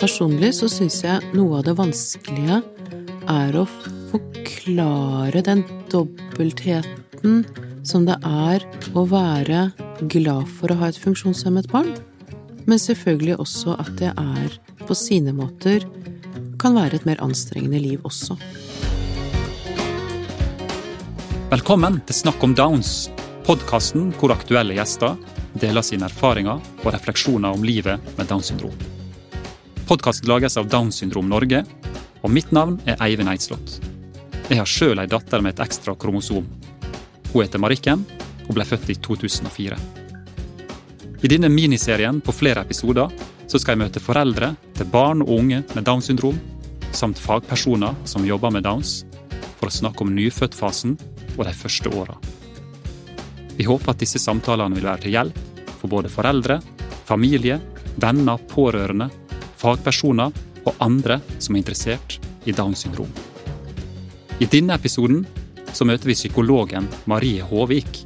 Personlig så syns jeg noe av det vanskelige er å forklare den dobbeltheten som det er å være glad for å ha et funksjonshemmet barn, men selvfølgelig også at det er på sine måter kan være et mer anstrengende liv også. Velkommen til Snakk om Downs, podkasten hvor aktuelle gjester deler sine erfaringer og refleksjoner om livet med Downs syndrom. Podkasten lages av Downs syndrom Norge, og mitt navn er Eivind Eidslott. Jeg har sjøl ei datter med et ekstra kromosom. Hun heter Marikken og ble født i 2004. I denne miniserien på flere episoder så skal jeg møte foreldre til barn og unge med Downs syndrom, samt fagpersoner som jobber med Downs, for å snakke om nyfødtfasen og de første åra. Vi håper at disse samtalene vil være til hjelp for både foreldre, familie, venner, pårørende, fagpersoner og andre som er interessert i Downs syndrom. I denne episoden så møter vi psykologen Marie Håvik.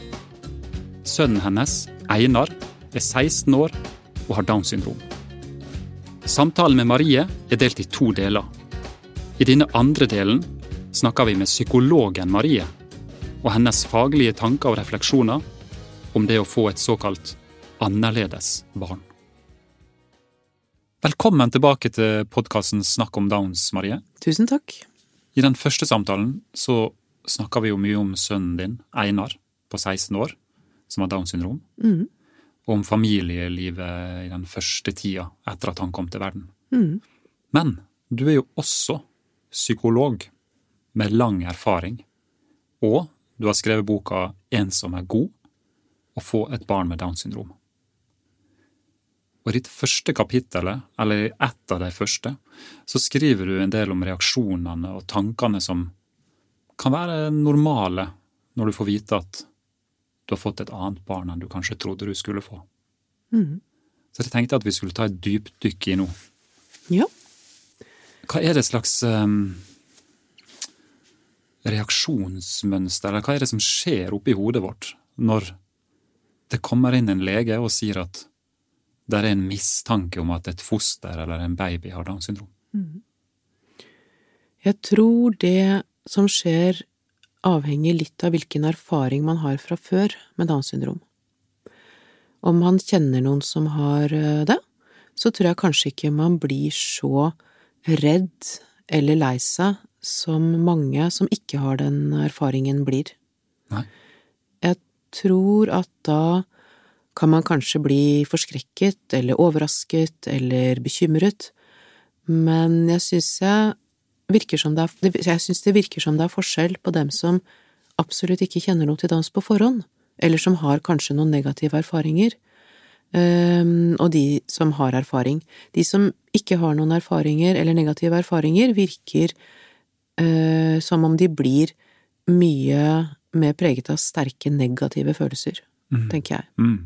Sønnen hennes, Einar, er 16 år og har Downs syndrom. Samtalen med Marie er delt i to deler. I denne andre delen snakker vi med psykologen Marie og hennes faglige tanker og refleksjoner om det å få et såkalt annerledes barn. Velkommen tilbake til podkasten Snakk om Downs, Marie. Tusen takk. I den første samtalen så snakka vi jo mye om sønnen din, Einar, på 16 år, som har Downs syndrom. Mm. Og om familielivet i den første tida etter at han kom til verden. Mm. Men du er jo også psykolog med lang erfaring. Og du har skrevet boka En som er god å få et barn med Downs syndrom. Og I ditt første kapittelet, eller i ett av de første, så skriver du en del om reaksjonene og tankene som kan være normale når du får vite at du har fått et annet barn enn du kanskje trodde du skulle få. Mm. Så jeg tenkte at vi skulle ta et dypdykk i nå. Ja. Hva er det slags um, reaksjonsmønster, eller hva er det som skjer oppi hodet vårt når det kommer inn en lege og sier at det er en mistanke om at et foster eller en baby har Downs syndrom? Jeg tror det som skjer, avhenger litt av hvilken erfaring man har fra før med Downs syndrom. Om man kjenner noen som har eh, det, så tror jeg kanskje ikke man blir så redd eller lei seg som mange som ikke har den erfaringen, blir. Nei. Jeg tror at da kan man kanskje bli forskrekket eller overrasket eller bekymret, men jeg syns jeg virker som det er, jeg synes det virker som det er forskjell på dem som absolutt ikke kjenner noe til dans på forhånd, eller som har kanskje noen negative erfaringer, og de som har erfaring. De som ikke har noen erfaringer eller negative erfaringer, virker som om de blir mye mer preget av sterke negative følelser, mm. tenker jeg. Mm.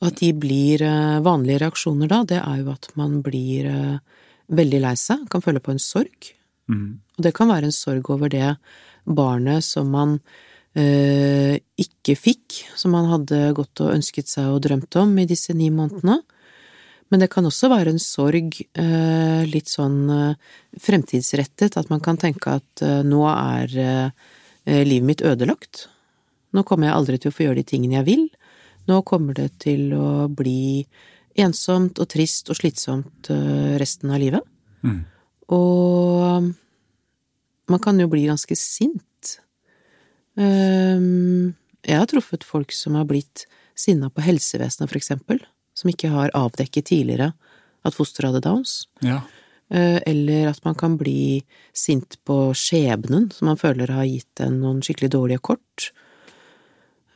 Og at de blir vanlige reaksjoner da, det er jo at man blir veldig lei seg, kan føle på en sorg. Mm. Og det kan være en sorg over det barnet som man eh, ikke fikk, som man hadde gått og ønsket seg og drømt om i disse ni månedene. Men det kan også være en sorg eh, litt sånn eh, fremtidsrettet, at man kan tenke at eh, nå er livet mitt ødelagt. Nå kommer jeg aldri til å få gjøre de tingene jeg vil. Nå kommer det til å bli ensomt og trist og slitsomt resten av livet. Mm. Og man kan jo bli ganske sint. Ehm, jeg har truffet folk som har blitt sinna på helsevesenet, for eksempel, som ikke har avdekket tidligere at fosteret hadde downs. Ja. Eh, eller at man kan bli sint på skjebnen, som man føler har gitt en noen skikkelig dårlige kort.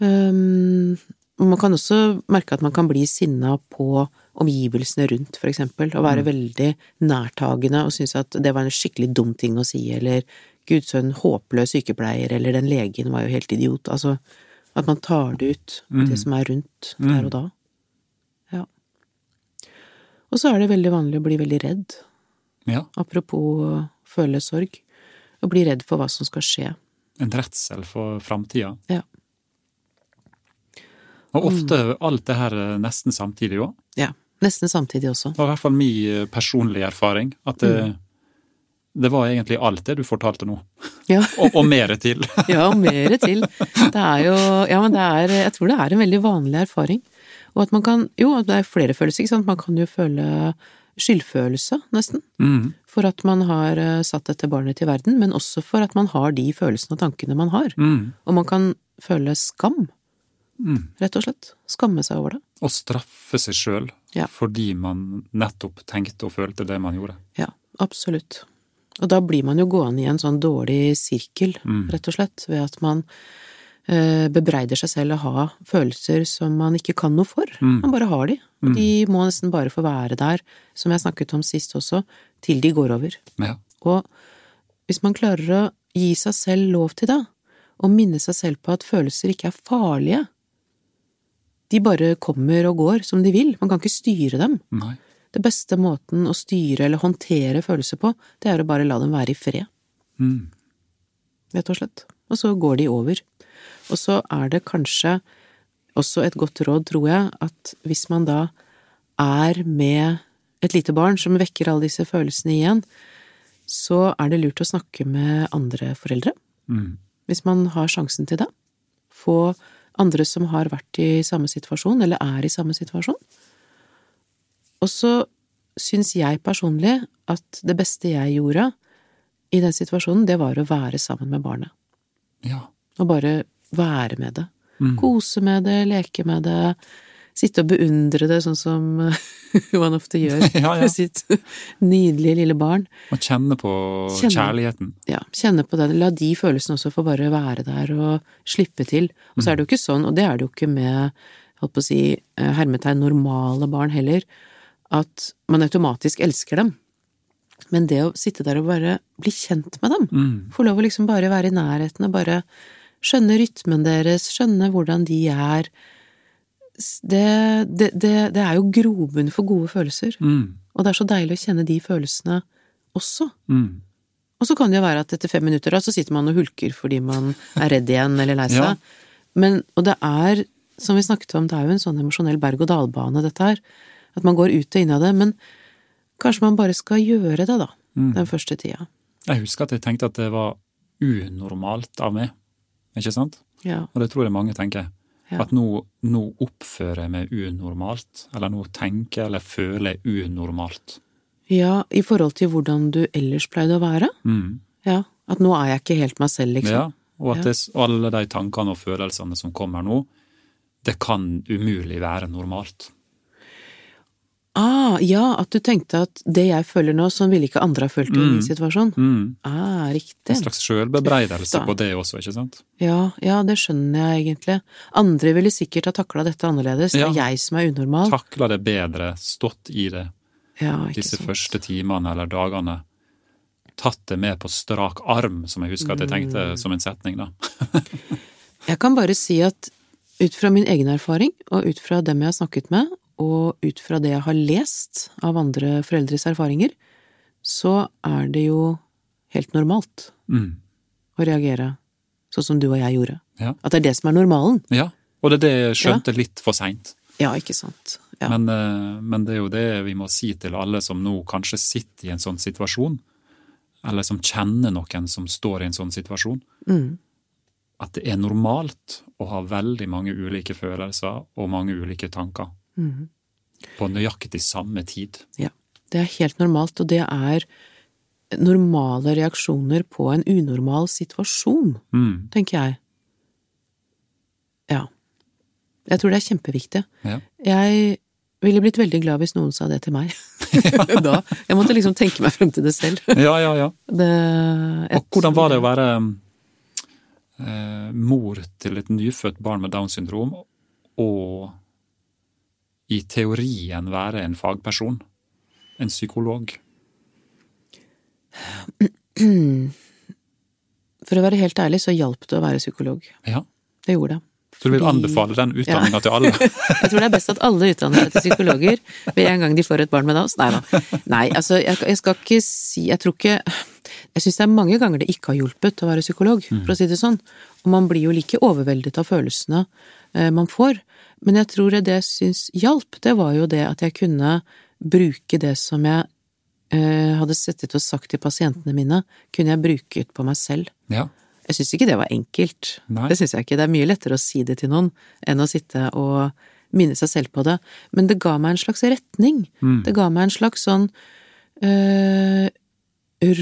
Um, man kan også merke at man kan bli sinna på omgivelsene rundt, for eksempel, og være Mm. veldig nærtagende og synes at det var en skikkelig dum ting å si, eller gud, så en håpløs sykepleier, eller den legen var jo helt idiot, altså at man tar det ut, Mm. det som er rundt Mm. der og da. Og så er det veldig vanlig å bli veldig redd, ja. apropos å føle sorg, å bli redd for hva som skal skje. En redsel for framtida. Ja. Og ofte alt det her eh, nesten samtidig òg. Ja, Nesten samtidig også. Det var i hvert fall min personlige erfaring. At det, mm. det var egentlig alt det du fortalte nå. Ja. og, og mer til. ja, og mer til. Det er jo Ja, men det er Jeg tror det er en veldig vanlig erfaring. Og at man kan Jo, det er flere følelser, ikke sant. Man kan jo føle skyldfølelse, nesten. Mm. For at man har eh, satt dette barnet til verden, men også for at man har de følelsene og tankene man har. Mm. Og man kan føle skam, Mm. rett og slett. Skamme seg over det. Og straffe seg sjøl Ja. fordi man nettopp tenkte og følte det man gjorde. Ja, absolutt. Og da blir man jo gående i en sånn dårlig sirkel, Mm. rett og slett, ved at man bebreider seg selv å ha følelser som man ikke kan noe for. Mm. Man bare har de. Og de må nesten bare få være der, som jeg snakket om sist også, til de går over. Ja. Og hvis man klarer å gi seg selv lov til det, og minne seg selv på at følelser ikke er farlige, de bare kommer og går som de vil, man kan ikke styre dem. Nei. Det beste måten å styre eller håndtere følelser på, det er å bare la dem være i fred, Mm. rett og slett. Og så går de over. Og så er det kanskje også et godt råd, tror jeg, at hvis man da er med et lite barn som vekker alle disse følelsene igjen, så er det lurt å snakke med andre foreldre, Mm. hvis man har sjansen til det. Få andre som har vært i samme situasjon, eller er i samme situasjon. Og så syns jeg personlig at det beste jeg gjorde i den situasjonen, det var å være sammen med barnet. Ja. Og bare være med det. Mm. Kose med det, leke med det. Sitte og beundre det, sånn som man ofte gjør Ja, ja. med sitt nydelige lille barn. Og kjenne på Kjenne. kjærligheten. Ja, kjenne på den. La de følelsene også få bare være der og slippe til. Og så er det jo ikke sånn, og det er det jo ikke med, holdt på å si, eh, hermetegn normale barn heller, at man automatisk elsker dem. Men det å sitte der og bare bli kjent med dem, Mm. få lov å liksom bare være i nærheten og bare skjønne rytmen deres, skjønne hvordan de er, det, det, det, det er jo grobunn for gode følelser. Mm. Og det er så deilig å kjenne de følelsene også. Mm. Og så kan det jo være at etter fem minutter da, så sitter man og hulker fordi man er redd igjen eller lei seg. Ja. Men, og det er, som vi snakket om, det er jo en sånn emosjonell berg-og-dal-bane, dette her. At man går ut og inn av det. Men kanskje man bare skal gjøre det, da. Mm. Den første tida. Jeg husker at jeg tenkte at det var unormalt av meg, ikke sant? Ja. Og det tror jeg mange tenker. Ja. At nå, nå oppfører jeg meg unormalt, eller nå tenker eller føler jeg unormalt. ja, i forhold til hvordan du ellers pleide å være. Mm. Ja. At nå er jeg ikke helt meg selv, liksom. Ja, og at Ja. det, alle de tankene og følelsene som kommer nå, det kan umulig være normalt. Ah, ja, at du tenkte at det jeg føler nå, sånn ville ikke andre ha følt i min Mm. situasjon. Mm. Ah, En slags sjølbebreidelse på det også, ikke sant? Ja, ja, det skjønner jeg egentlig. Andre ville sikkert ha takla dette annerledes. Det er jeg som er unormal. Takla det bedre, stått i det Ja, disse sant. første timene eller dagene. Tatt det med på strak arm, som jeg husker at jeg Mm. tenkte som en setning, da. Jeg kan bare si at ut fra min egen erfaring, og ut fra dem jeg har snakket med, og ut fra det jeg har lest av andre foreldres erfaringer, så er det jo helt normalt Mm. å reagere sånn som du og jeg gjorde. Ja. At det er det som er normalen. ja. Og det er det jeg skjønte litt for seint. Ja, ikke sant. Ja. Men, eh, men det er jo det vi må si til alle som nå kanskje sitter i en sånn situasjon, eller som kjenner noen som står i en sånn situasjon, Mm. at det er normalt å ha veldig mange ulike følelser og mange ulike tanker Mhm. på nøyaktig samme tid. Ja. Det er helt normalt, og det er normale reaksjoner på en unormal situasjon, Mm. tenker jeg. Ja. Jeg tror det er kjempeviktig. Ja. Jeg ville blitt veldig glad hvis noen sa det til meg. da. Jeg måtte liksom tenke meg frem til det selv. ja, ja, ja. Det, Og hvordan var det å være eh, mor til et nyfødt barn med Downs syndrom, og i teorien være en fagperson? En psykolog? For å være helt ærlig så hjalp det å være psykolog. Ja. Det gjorde det. Så du vil anbefale den utdanninga til alle? Jeg tror det er best at alle utdanner seg til psykologer ved en gang de får et barn med Downs. Nei da. Nei, altså, jeg, jeg skal ikke si Jeg tror ikke Jeg syns det er mange ganger det ikke har hjulpet å være psykolog, for å si det sånn. Og man blir jo like overveldet av følelsene eh, man får. Men jeg tror det jeg syns hjalp, det var jo det at jeg kunne bruke det som jeg eh, hadde sittet og sagt til pasientene mine, kunne jeg bruke ut på meg selv. Ja. Jeg syns ikke det var enkelt. Nei. Det syns jeg ikke. Det er mye lettere å si det til noen enn å sitte og minne seg selv på det. Men det ga meg en slags retning. Mm. Det ga meg en slags sånn øh,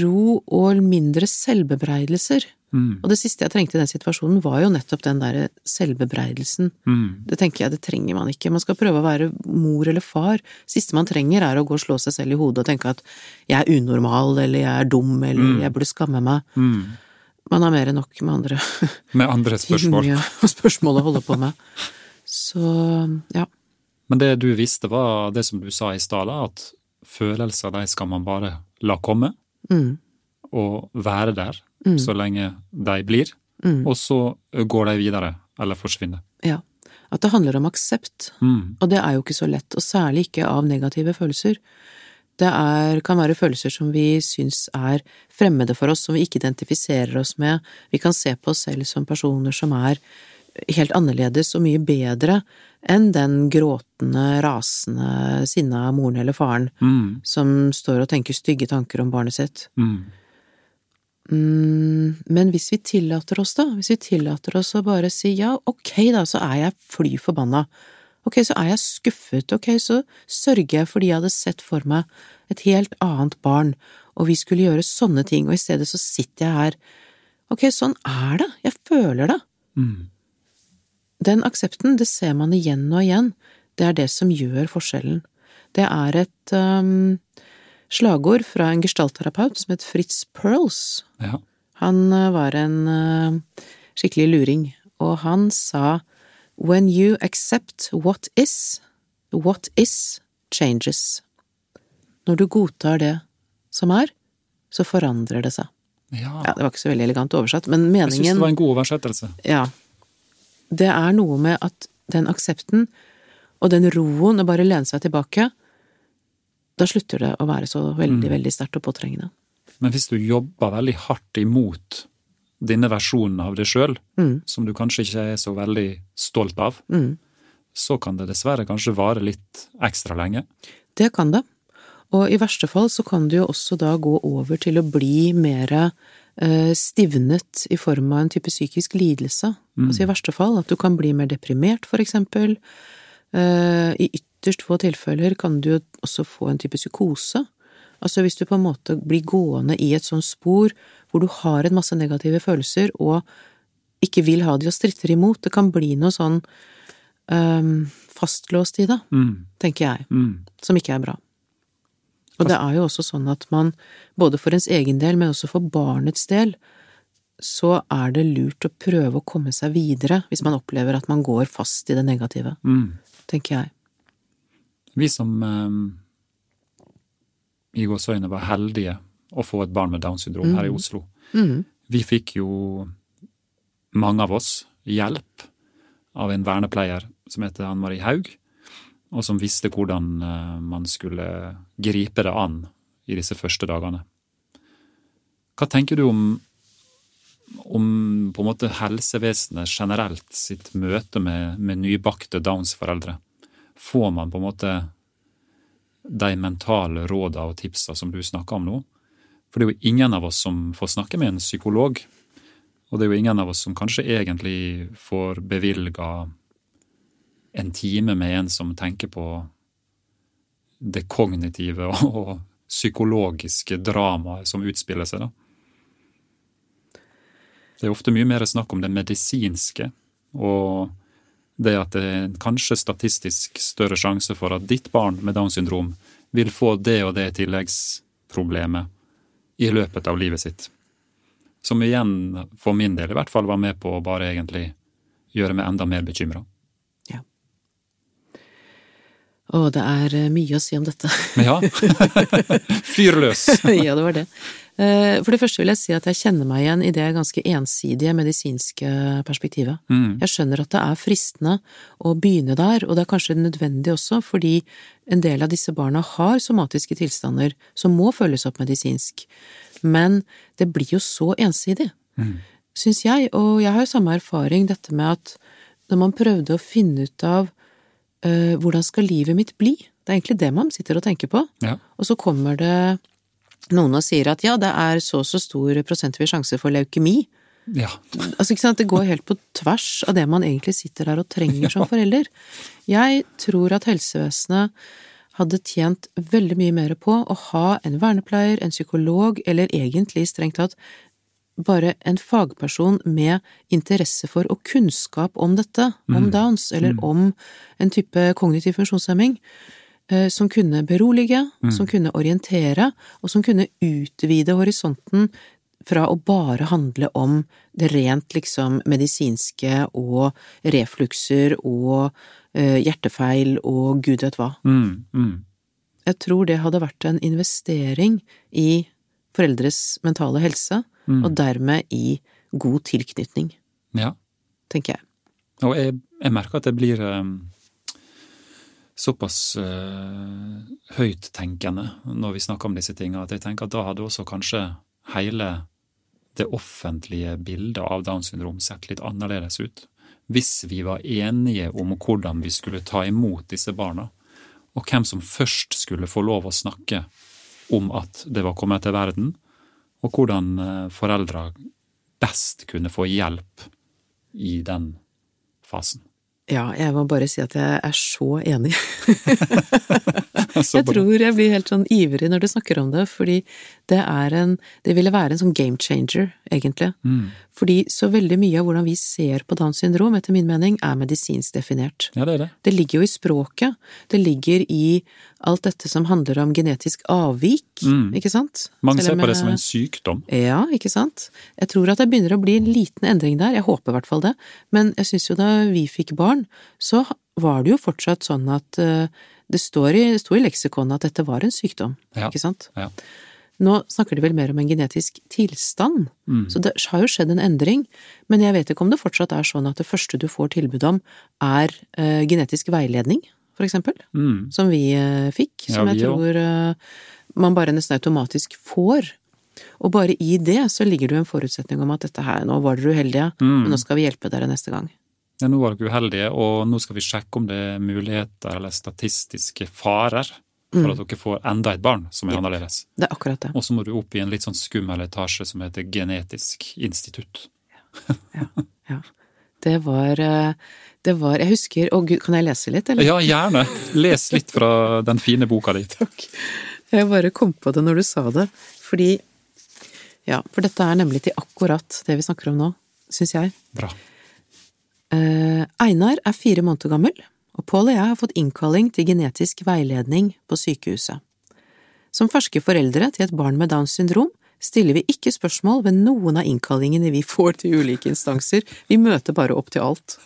ro og mindre selvbebreidelser. Mm. Og det siste jeg trengte i den situasjonen, var jo nettopp den derre selvbebreidelsen. Mm. Det tenker jeg, det trenger man ikke. Man skal prøve å være mor eller far. Siste man trenger, er å gå og slå seg selv i hodet og tenke at jeg er unormal, eller jeg er dum, eller Mm. jeg burde skamme meg. Mm. Man har mer enn nok med andre Med andre spørsmål. og spørsmål å holde på med. Så ja. Men det du visste, var det som du sa i stad, at følelser de skal man bare la komme, Mm, og være der Mm. så lenge de blir, mm, og så går de videre, eller forsvinner. ja. At det handler om aksept. Mm. Og det er jo ikke så lett, og særlig ikke av negative følelser. Det er, kan være følelser som vi syns er fremmede for oss, som vi ikke identifiserer oss med. Vi kan se på oss selv som personer som er helt annerledes og mye bedre enn den gråtende, rasende, sinna moren eller faren Mm. som står og tenker stygge tanker om barnet sitt. Mm. Mm, men hvis vi tillater oss, da, hvis vi tillater oss å bare si ja, ok da, så er jeg fly forbanna. Ok, så er jeg skuffet, ok, så sørger jeg fordi jeg hadde sett for meg et helt annet barn, og vi skulle gjøre sånne ting, og i stedet så sitter jeg her. Ok, sånn er det, jeg føler det. Mm. Den aksepten, det ser man igjen og igjen, det er det som gjør forskjellen. Det er et um, slagord fra en gestaltterapeut som het Fritz Perls. Ja. Han eh, var en eh, skikkelig luring, og han sa When you accept what is, what is changes. Når du godtar det som er, så forandrer det seg. ja. Ja, det var ikke så veldig elegant oversatt, men meningen Jeg syns det var en god oversettelse. Ja. Det er noe med at den aksepten og den roen å bare lene seg tilbake, da slutter det å være så veldig, Mm. veldig sterkt og påtrengende. Men hvis du jobber veldig hardt imot denne versjonen av deg sjøl, Mm. som du kanskje ikke er så veldig stolt av, Mm. så kan det dessverre kanskje vare litt ekstra lenge. Det kan det. Og i verste fall så kan det jo også da gå over til å bli mer eh, stivnet i form av en type psykisk lidelse. Mm. Altså i verste fall at du kan bli mer deprimert, for eksempel. Eh, I ytterst få tilfeller kan du også få en type psykose. Altså hvis du på en måte blir gående i et sånt spor hvor du har en masse negative følelser og ikke vil ha de og stritter imot, det kan bli noe sånn um, fastlåst i det, Mm. tenker jeg Mm. som ikke er bra. Og det er jo også sånn at man, både for ens egen del, men også for barnets del, så er det lurt å prøve å komme seg videre hvis man opplever at man går fast i det negative, Mm. tenker jeg. Vi som eh, i gåseøyne var heldige å få et barn med Downs syndrom her i Oslo, mm. vi fikk jo, mange av oss, hjelp av en vernepleier som heter Ann Marie Haug, og som visste hvordan eh, man skulle gripe det an i disse første dagene. Hva tenker du om, om på en måte helsevesenet generelt sitt møte med, med nybakte Downs-foreldre? Får man på en måte de mentale råda og tipsa som du snakker om nå? For det er jo ingen av oss som får snakke med en psykolog, og det er jo ingen av oss som kanskje egentlig får bevilga en time med en som tenker på det kognitive og, og psykologiske dramaet som utspiller seg, da. Det er ofte mye mer snakk om det medisinske, og det at det er kanskje statistisk større sjanse for at ditt barn med Downs syndrom vil få det og det tilleggsproblemet i løpet av livet sitt. Som igjen, for min del i hvert fall, var med på å bare egentlig gjøre meg enda mer bekymra. Å, det er eh, mye å si om dette. Ja, fyr løs! ja, det var det. Eh, For det første vil jeg si at jeg kjenner meg igjen i det ganske ensidige medisinske perspektivet. Mm. Jeg skjønner at det er fristende å begynne der, og det er kanskje nødvendig også, fordi en del av disse barna har somatiske tilstander som må følges opp medisinsk. Men det blir jo så ensidig, Mm. syns jeg, og jeg har jo samme erfaring, dette med at når man prøvde å finne ut av øh, hvordan skal livet mitt bli? Det er egentlig det man sitter og tenker på. Ja. Og så kommer det noen og sier at ja, det er så og så stor prosentvis sjanse for leukemi. Ja. Altså, ikke sant, det går helt på tvers av det man egentlig sitter der og trenger som forelder. Jeg tror at helsevesenet hadde tjent veldig mye mer på å ha en vernepleier, en psykolog, eller egentlig strengt tatt bare en fagperson med interesse for og kunnskap om dette, om Downs, eller om en type kognitiv funksjonshemming, som kunne berolige, som kunne orientere, og som kunne utvide horisonten fra å bare handle om det rent liksom medisinske og reflukser og eh, hjertefeil og gud vet hva. Mm, mm. Jeg tror det hadde vært en investering i foreldres mentale helse, og dermed i god tilknytning, ja. tenker jeg. Og jeg, jeg merker at jeg blir um, såpass uh, høyttenkende når vi snakker om disse tingene, at jeg tenker at da hadde også kanskje hele det offentlige bildet av Downs syndrom sett litt annerledes ut. Hvis vi var enige om hvordan vi skulle ta imot disse barna, og hvem som først skulle få lov å snakke om at det var kommet til verden, og hvordan eh, foreldra best kunne få hjelp i den fasen. Ja, jeg må bare si at jeg er så enig. Jeg tror jeg blir helt sånn ivrig når du snakker om det, fordi det er en Det ville være en sånn game changer, egentlig. Mm. Fordi så veldig mye av hvordan vi ser på Downs syndrom, etter min mening, er medisinsk definert. Ja, det er det. Det ligger jo i språket, det ligger i alt dette som handler om genetisk avvik, Mm. ikke sant? Mange ser på det som en sykdom. Ja, ikke sant? Jeg tror at det begynner å bli en liten endring der, jeg håper i hvert fall det, men jeg syns jo da vi fikk barn, så var det jo fortsatt sånn at eh, det står i, det sto i leksikonet at dette var en sykdom, Ja. ikke sant? Ja. Nå snakker de vel mer om en genetisk tilstand, Mm. så det har jo skjedd en endring, men jeg vet ikke om det fortsatt er sånn at det første du får tilbud om er uh, genetisk veiledning, for eksempel, Mm. som vi uh, fikk, Ja, som jeg vi òg. tror uh, man bare nesten automatisk får. Og bare i det så ligger det jo en forutsetning om at dette her, nå var dere uheldige, Mm. men nå skal vi hjelpe dere neste gang. Ja, nå var dere uheldige, og nå skal vi sjekke om det er muligheter eller statistiske farer for Mm. at dere får enda et barn som er annerledes. Det er akkurat det. Og så må du opp i en litt sånn skummel etasje som heter Genetisk institutt. Ja. ja. Det var, eh, det var Jeg husker Å gud, kan jeg lese litt, eller? Ja, gjerne! Les litt fra den fine boka di. Takk. Jeg bare kom på det når du sa det, fordi Ja, for dette er nemlig til akkurat det vi snakker om nå, syns jeg. Bra. Eh, Einar er fire måneder gammel, og Pål og jeg har fått innkalling til genetisk veiledning på sykehuset. Som ferske foreldre til et barn med Downs syndrom stiller vi ikke spørsmål ved noen av innkallingene vi får til ulike instanser, vi møter bare opp til alt.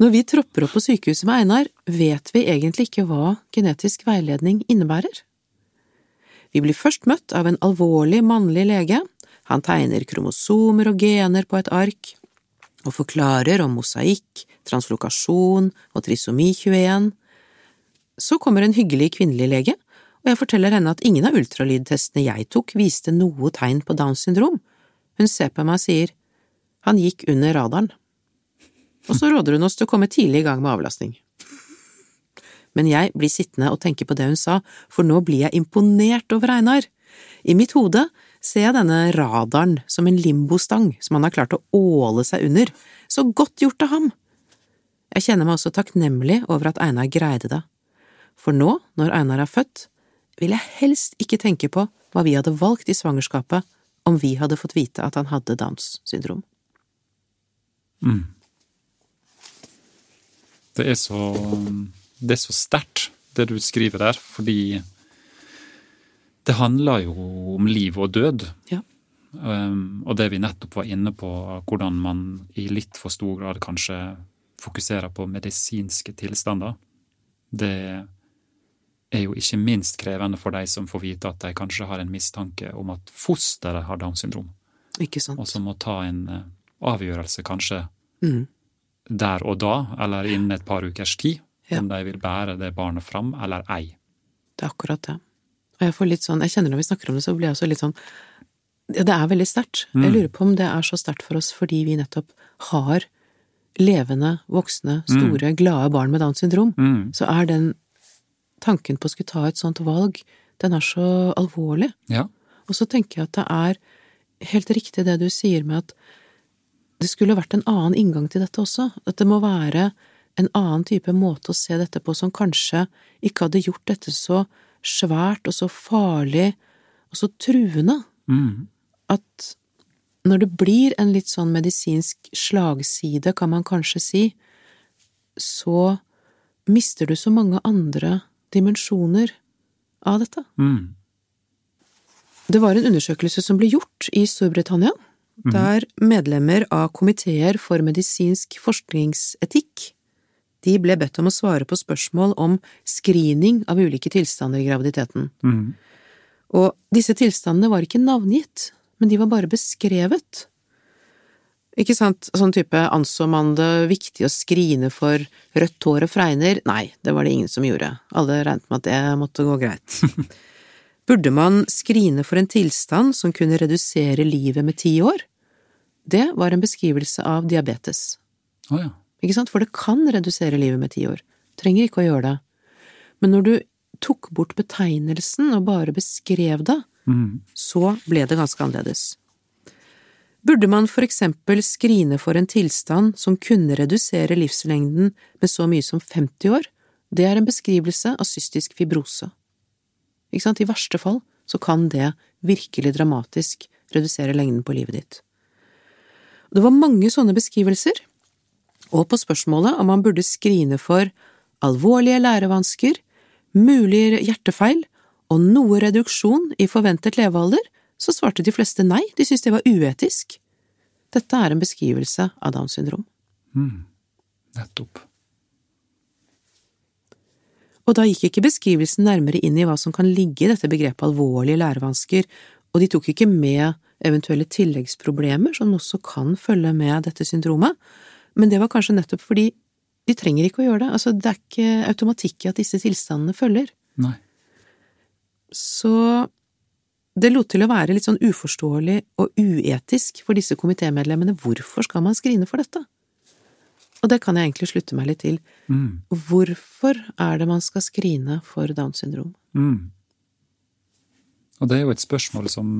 Når vi tropper opp på sykehuset med Einar, vet vi egentlig ikke hva genetisk veiledning innebærer. Vi blir først møtt av en alvorlig mannlig lege, han tegner kromosomer og gener på et ark, og forklarer om mosaikk, translokasjon og trisomi 21. Så kommer en hyggelig kvinnelig lege, og jeg forteller henne at ingen av ultralydtestene jeg tok viste noe tegn på Downs syndrom. Hun ser på meg og sier, han gikk under radaren. Og så råder hun oss til å komme tidlig i gang med avlastning. Men jeg blir sittende og tenke på det hun sa, for nå blir jeg imponert over Einar. I mitt hode jeg denne radaren som en limbostang som han har klart å åle seg under. Så godt gjort av ham! Jeg kjenner meg også takknemlig over at Einar greide det. For nå, når Einar er født, vil jeg helst ikke tenke på hva vi hadde valgt i svangerskapet om vi hadde fått vite at han hadde Downs syndrom. Mm. Det er så Det er så sterkt, det du skriver der, fordi det handler jo om liv og død. Ja. Um, og det vi nettopp var inne på, hvordan man i litt for stor grad kanskje fokuserer på medisinske tilstander, det er jo ikke minst krevende for de som får vite at de kanskje har en mistanke om at fosteret har Downs syndrom, og som må ta en eh, avgjørelse kanskje Mm. der og da, eller innen et par ukers tid, Ja. om de vil bære det barnet fram eller ei. Det er akkurat det. Og jeg får litt sånn, jeg kjenner når vi snakker om det, så blir jeg også litt sånn ja, Det er veldig sterkt. Jeg Mm. lurer på om det er så sterkt for oss fordi vi nettopp har levende, voksne, store, glade barn med Downs syndrom, Mm. så er den tanken på å skulle ta et sånt valg, den er så alvorlig. Ja. Og så tenker jeg at det er helt riktig det du sier med at det skulle vært en annen inngang til dette også, at det må være en annen type måte å se dette på som kanskje ikke hadde gjort dette så svært og så farlig og så truende Mm. at når det blir en litt sånn medisinsk slagside, kan man kanskje si, så mister du så mange andre dimensjoner av dette. Mm. Det var en undersøkelse som ble gjort i Storbritannia, der medlemmer av komiteer for medisinsk forskningsetikk de ble bedt om å svare på spørsmål om screening av ulike tilstander i graviditeten. Mm. Og disse tilstandene var ikke navngitt, men de var bare beskrevet. Ikke sant, sånn type anså man det viktig å skrine for rødt hår og fregner? Nei, det var det ingen som gjorde, alle regnet med at det måtte gå greit. Burde man skrine for en tilstand som kunne redusere livet med ti år? Det var en beskrivelse av diabetes, Å ja. Ikke sant, for det kan redusere livet med ti år, trenger ikke å gjøre det. Men når du tok bort betegnelsen og bare beskrev det, Mm. så ble det ganske annerledes. Burde man for eksempel skrine for en tilstand som kunne redusere livslengden med så mye som 50 år? Det er en beskrivelse av cystisk fibrose. Ikke sant, i verste fall så kan det virkelig dramatisk redusere lengden på livet ditt. Det var mange sånne beskrivelser, og på spørsmålet om man burde skrine for alvorlige lærevansker, mulig hjertefeil og noe reduksjon i forventet levealder, så svarte de fleste nei, de syntes det var uetisk. Dette er en beskrivelse av Downs syndrom. Mm. Nettopp. Og da gikk ikke beskrivelsen nærmere inn i hva som kan ligge i dette begrepet alvorlige lærevansker, og de tok ikke med eventuelle tilleggsproblemer som også kan følge med dette syndromet, men det var kanskje nettopp fordi de trenger ikke å gjøre det, altså det er ikke automatikk i at disse tilstandene følger. Nei. Så det lot til å være litt sånn uforståelig og uetisk for disse komitémedlemmene, hvorfor skal man skrine for dette? Og det kan jeg egentlig slutte meg litt til. Mm. Hvorfor er det man skal skrine for Downs syndrom? Mm. Og det er jo et spørsmål som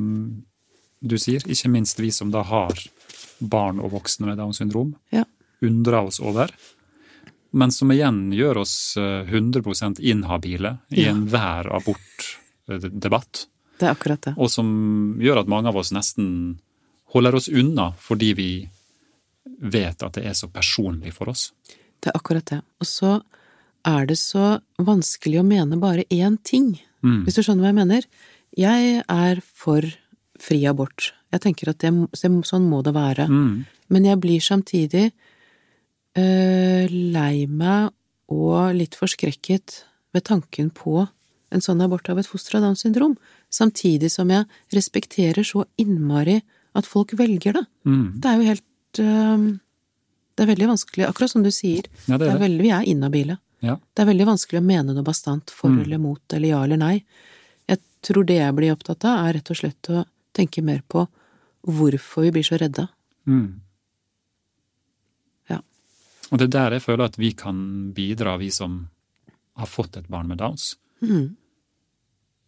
du sier, ikke minst vi som da har barn og voksne med Downs syndrom, Ja. Undrer oss over. Men som igjen gjør oss eh, 100 inhabile i Ja. enhver abortdebatt. Det er akkurat det. Og som gjør at mange av oss nesten holder oss unna fordi vi vet at det er så personlig for oss. Det er akkurat det. Og så er det så vanskelig å mene bare én ting, Mm. hvis du skjønner hva jeg mener. Jeg er for fri abort. Jeg tenker at det, det, sånn må det være. Mm. Men jeg blir samtidig øh, lei meg og litt forskrekket ved tanken på en sånn abort av et foster av Downs syndrom, samtidig som jeg respekterer så innmari at folk velger det. Mm. Det er jo helt øh, Det er veldig vanskelig, akkurat som du sier. Ja, det er det. veldig, vi er inhabile. Ja. Det er veldig vanskelig å mene noe bastant for Mm. eller mot, eller ja eller nei. Jeg tror det jeg blir opptatt av, er rett og slett å tenke mer på hvorfor vi blir så redde. Mm. Og det er der jeg føler at vi kan bidra, vi som har fått et barn med Downs. Mm.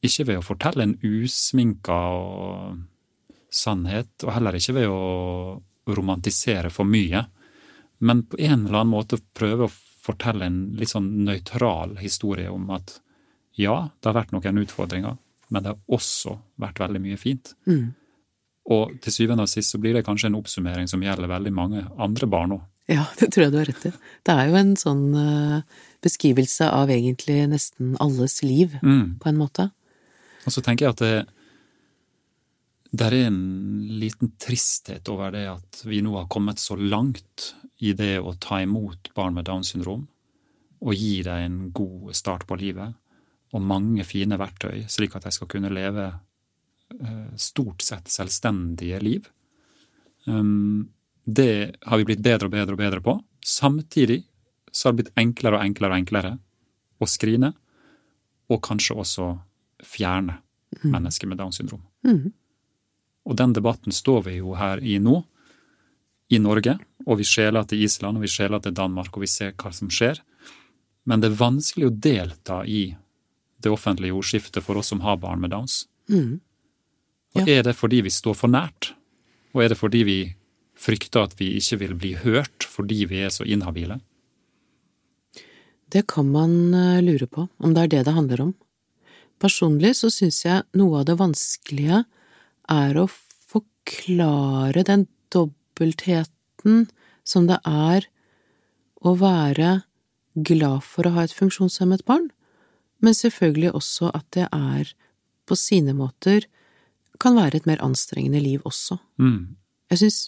Ikke ved å fortelle en usminka sannhet, og heller ikke ved å romantisere for mye, men på en eller annen måte prøve å fortelle en litt sånn nøytral historie om at ja, det har vært noen utfordringer, men det har også vært veldig mye fint. Mm. Og til syvende og sist så blir det kanskje en oppsummering som gjelder veldig mange andre barn òg. Ja, det tror jeg du har rett i. Det er jo en sånn øh, beskrivelse av egentlig nesten alles liv, Mm. på en måte. Og så tenker jeg at det, det er en liten tristhet over det at vi nå har kommet så langt i det å ta imot barn med Downs syndrom og gi dem en god start på livet og mange fine verktøy, slik at de skal kunne leve eh, stort sett selvstendige liv. Um, det har vi blitt bedre og bedre og bedre på. Samtidig så har det blitt enklere og enklere og enklere å skrine, og kanskje også fjerne mennesker med Downs syndrom. Mm. Og den debatten står vi jo her i nå. i Norge, og vi skjeler til Island, og vi skjeler til Danmark, og vi ser hva som skjer. Men det er vanskelig å delta i det offentlige ordskiftet for oss som har barn med Downs. Mm. Og Er det fordi vi står for nært? Og er det fordi vi frykter at vi ikke vil bli hørt fordi vi er så inhabile? Det kan man eh, lure på, om det er det det handler om. Personlig så syns jeg noe av det vanskelige er å forklare den dobbeltheten som det er å være glad for å ha et funksjonshemmet barn, men selvfølgelig også at det er, på sine måter, kan være et mer anstrengende liv også. Mm. Jeg syns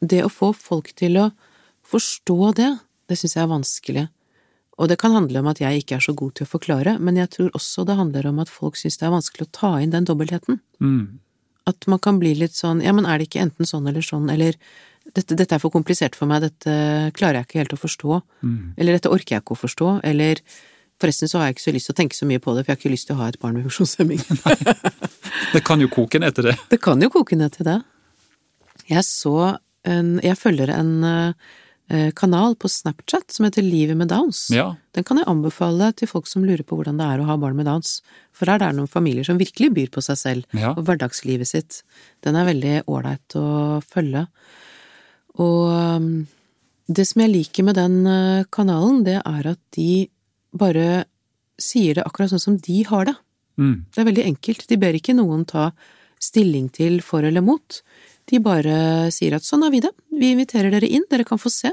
det å få folk til å forstå det, det syns jeg er vanskelig. Og det kan handle om at jeg ikke er så god til å forklare, men jeg tror også det handler om at folk syns det er vanskelig å ta inn den dobbeltheten. Mm. At man kan bli litt sånn ja, men er det ikke enten sånn eller sånn, eller dette, dette er for komplisert for meg, dette klarer jeg ikke helt å forstå, Mm. eller dette orker jeg ikke å forstå, eller forresten så har jeg ikke så lyst til å tenke så mye på det, for jeg har ikke lyst til å ha et barn med funksjonshemming. Det kan jo koke ned til det. Det kan jo koke ned til det. Jeg så en Jeg følger en eh, kanal på Snapchat som heter Livet med Downs. Ja. Den kan jeg anbefale til folk som lurer på hvordan det er å ha barn med Downs, for her er det noen familier som virkelig byr på seg selv Ja. og hverdagslivet sitt. Den er veldig ålreit å følge. Og um, det som jeg liker med den eh, kanalen, det er at de bare sier det akkurat sånn som de har det. Mm. Det er veldig enkelt. De ber ikke noen ta stilling til for eller mot. De bare sier at sånn har vi det, vi inviterer dere inn, dere kan få se,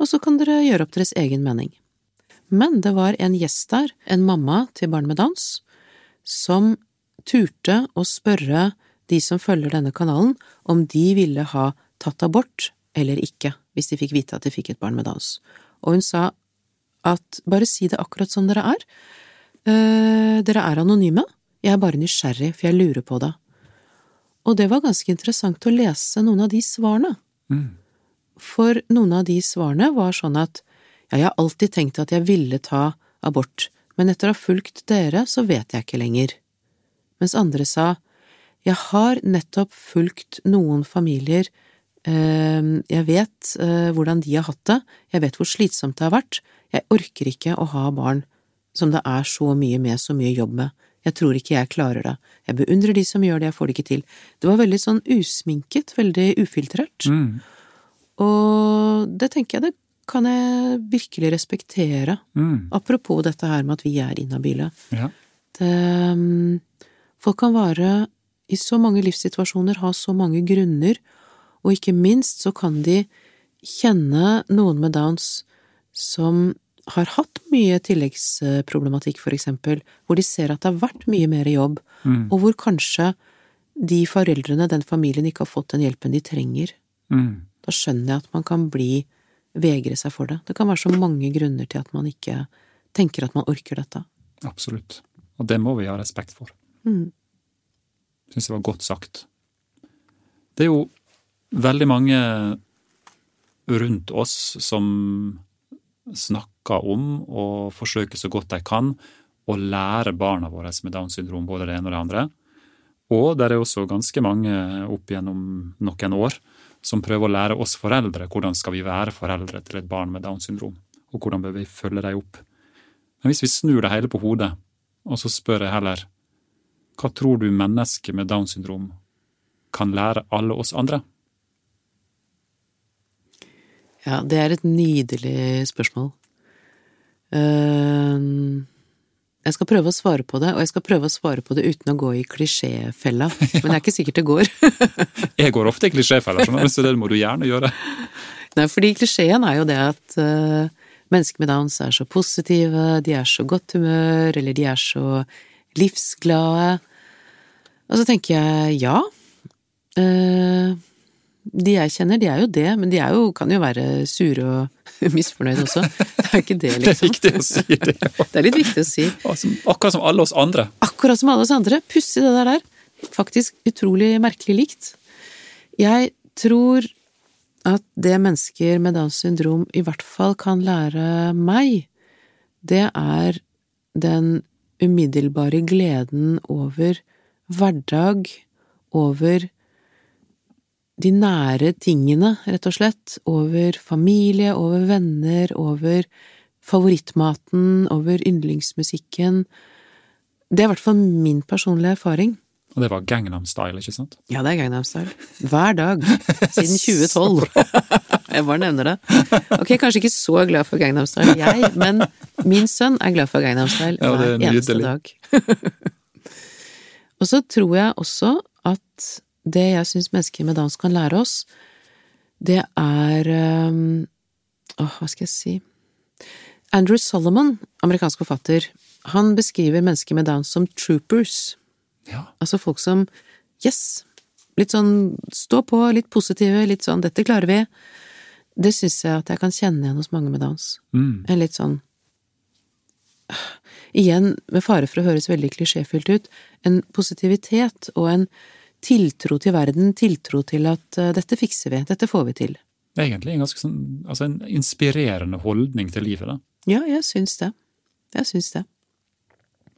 og så kan dere gjøre opp deres egen mening. Men det var en gjest der, en mamma til barn med dans, som turte å spørre de som følger denne kanalen, om de ville ha tatt abort eller ikke, hvis de fikk vite at de fikk et barn med dans. Og hun sa at bare si det akkurat som dere er. Eh, dere er anonyme, jeg er bare nysgjerrig, for jeg lurer på det. Og det var ganske interessant å lese noen av de svarene. Mm. For noen av de svarene var sånn at ja, jeg har alltid tenkt at jeg ville ta abort, men etter å ha fulgt dere, så vet jeg ikke lenger. Mens andre sa jeg har nettopp fulgt noen familier, eh, jeg vet eh, hvordan de har hatt det, jeg vet hvor slitsomt det har vært, jeg orker ikke å ha barn som det er så mye med, så mye jobb med. Jeg tror ikke jeg klarer det. Jeg beundrer de som gjør det, jeg får det ikke til. Det var veldig sånn usminket, veldig ufiltrert. Mm. Og det tenker jeg det kan jeg virkelig respektere. Mm. Apropos dette her med at vi er inhabile. Ja. Det, um, folk kan være i så mange livssituasjoner, ha så mange grunner, og ikke minst så kan de kjenne noen med Downs som har hatt mye tilleggsproblematikk, for eksempel, hvor de ser at det har vært mye mer jobb, Mm. og hvor kanskje de foreldrene, den familien, ikke har fått den hjelpen de trenger. Mm. Da skjønner jeg at man kan bli vegre seg for det. Det kan være så mange grunner til at man ikke tenker at man orker dette. Absolutt. Og det må vi ha respekt for. Mm. Syns det var godt sagt. Det er jo veldig mange rundt oss som snakker om og forsøker så godt de kan å lære barna våre med Downs syndrom både det ene og det andre. Og det er også ganske mange opp gjennom noen år som prøver å lære oss foreldre hvordan skal vi være foreldre til et barn med Downs syndrom, og hvordan bør vi følge dem opp. Men hvis vi snur det hele på hodet, og så spør jeg heller hva tror du mennesker med Downs syndrom kan lære alle oss andre? Ja, det er et nydelig spørsmål. Ehm, jeg skal prøve å svare på det, og jeg skal prøve å svare på det uten å gå i klisjéfella, men det er ikke sikkert det går. Jeg går ofte i klisjéfella, så det må du gjerne gjøre. Nei, fordi klisjeen er jo det at eh, mennesker med Downs er så positive, de er så godt humør, eller de er så livsglade. Og så tenker jeg ja. Eh, de jeg kjenner, de er jo det, men de jo, kan jo være sure og misfornøyde også. Det er ikke det, liksom. Det er liksom. viktig å si det. Det er litt viktig å si. Akkurat som alle oss andre. Akkurat som alle oss andre. Pussig det der der. Faktisk utrolig merkelig likt. Jeg tror at det mennesker med Downs syndrom i hvert fall kan lære meg, det er den umiddelbare gleden over hverdag, over de nære tingene, rett og slett, over familie, over venner, over favorittmaten, over yndlingsmusikken. Det er i hvert fall min personlige erfaring. Og det var Gangnam Style, ikke sant? Ja, det er Gangnam Style. Hver dag. Siden 2012. Jeg bare nevner det. Ok, kanskje ikke så glad for Gangnam Style, jeg, men min sønn er glad for Gangnam Style Ja, er hver eneste dag. Og så tror jeg også at det jeg syns mennesker med dans kan lære oss, det er um, Åh, hva skal jeg si Andrew Solomon, amerikansk forfatter, han beskriver mennesker med Downs som troopers. Ja. Altså folk som yes, litt sånn stå på, litt positive, litt sånn dette klarer vi. Det syns jeg at jeg kan kjenne igjen hos mange med Downs. Mm. En litt sånn Igjen, med fare for å høres veldig klisjéfylt ut, en positivitet og en tiltro til verden, tiltro til at eh, dette fikser vi, dette får vi til. Det er Egentlig en ganske sånn altså en inspirerende holdning til livet, da. Ja, jeg syns det. Jeg syns det.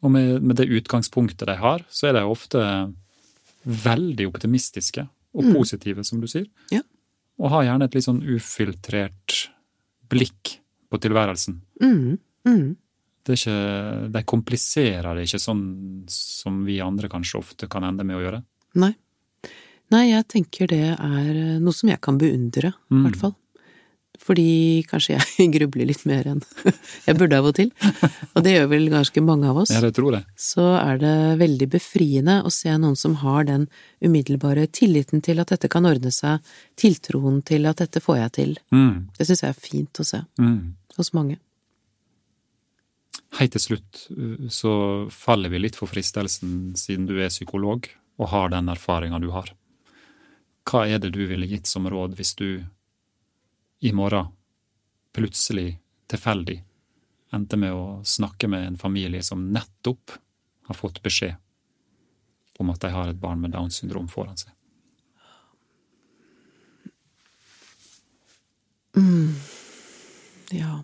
Og med, med det utgangspunktet de har, så er de ofte veldig optimistiske og Mm. positive, som du sier. Ja. Og har gjerne et litt sånn ufiltrert blikk på tilværelsen. Mm, mm. Det er ikke, de kompliserer det ikke sånn som vi andre kanskje ofte kan ende med å gjøre. Nei. Nei, jeg tenker det er eh, noe som jeg kan beundre, i Mm. hvert fall. Fordi kanskje jeg grubler litt mer enn jeg burde av og til. Og det gjør vel ganske mange av oss. Ja, det tror jeg. Så er det veldig befriende å se noen som har den umiddelbare tilliten til at dette kan ordne seg, tiltroen til at dette får jeg til. Mm. Det syns jeg er fint å se Mm. hos mange. Helt til slutt uh, så faller vi litt for fristelsen, siden du er psykolog og har den erfaringa du har. Hva er det du ville gitt som råd hvis du i morgen plutselig, tilfeldig, endte med å snakke med en familie som nettopp har fått beskjed om at de har et barn med Downs syndrom foran seg? Ja.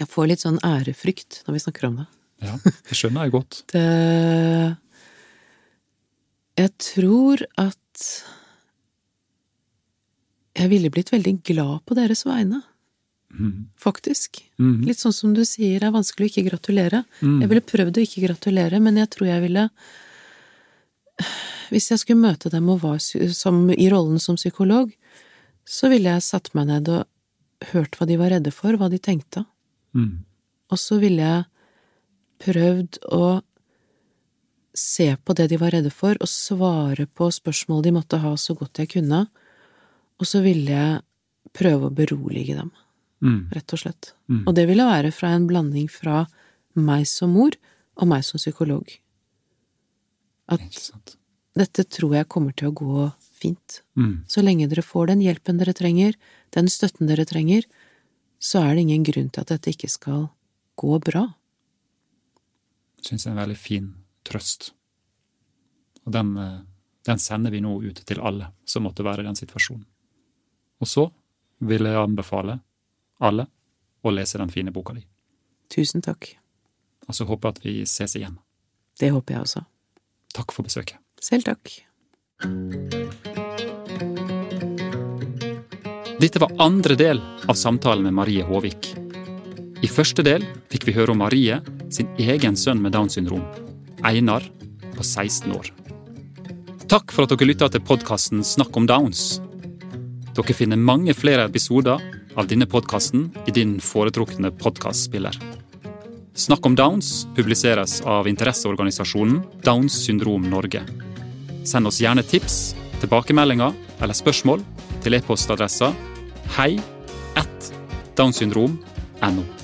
Jeg får litt sånn ærefrykt når vi snakker om det. Ja, det skjønner jeg godt. Det Jeg tror at jeg ville blitt veldig glad på deres vegne, Mm. faktisk. Mm. Litt sånn som du sier, det er vanskelig å ikke gratulere. Mm. Jeg ville prøvd å ikke gratulere, men jeg tror jeg ville Hvis jeg skulle møte dem og var som, i rollen som psykolog, så ville jeg satt meg ned og hørt hva de var redde for, hva de tenkte. Mm. Og så ville jeg prøvd å se på det de var redde for, og svare på spørsmål de måtte ha så godt jeg kunne. Og så ville jeg prøve å berolige dem, Mm. rett og slett. Mm. Og det ville være fra en blanding fra meg som mor og meg som psykolog. At dette tror jeg kommer til å gå fint. Mm. Så lenge dere får den hjelpen dere trenger, den støtten dere trenger, så er det ingen grunn til at dette ikke skal gå bra. syns jeg er en veldig fin trøst. Og den, eh, den sender vi nå ut til alle som måtte være i den situasjonen. Og så vil jeg anbefale alle å lese den fine boka di. Tusen takk. Og så håper jeg at vi ses igjen. Det håper jeg også. Takk for besøket. Selv takk. Dette var andre del av samtalen med Marie Håvik. I første del fikk vi høre om Marie sin egen sønn med Downs syndrom, Einar, på 16 år. Takk for at dere lytta til podkasten Snakk om Downs. Dere finner mange flere episoder av denne podkasten i din foretrukne podkastspiller. Snakk om Downs publiseres av interesseorganisasjonen Downs syndrom Norge. Send oss gjerne tips, tilbakemeldinger eller spørsmål til e-postadressa hei at downsyndrom.no.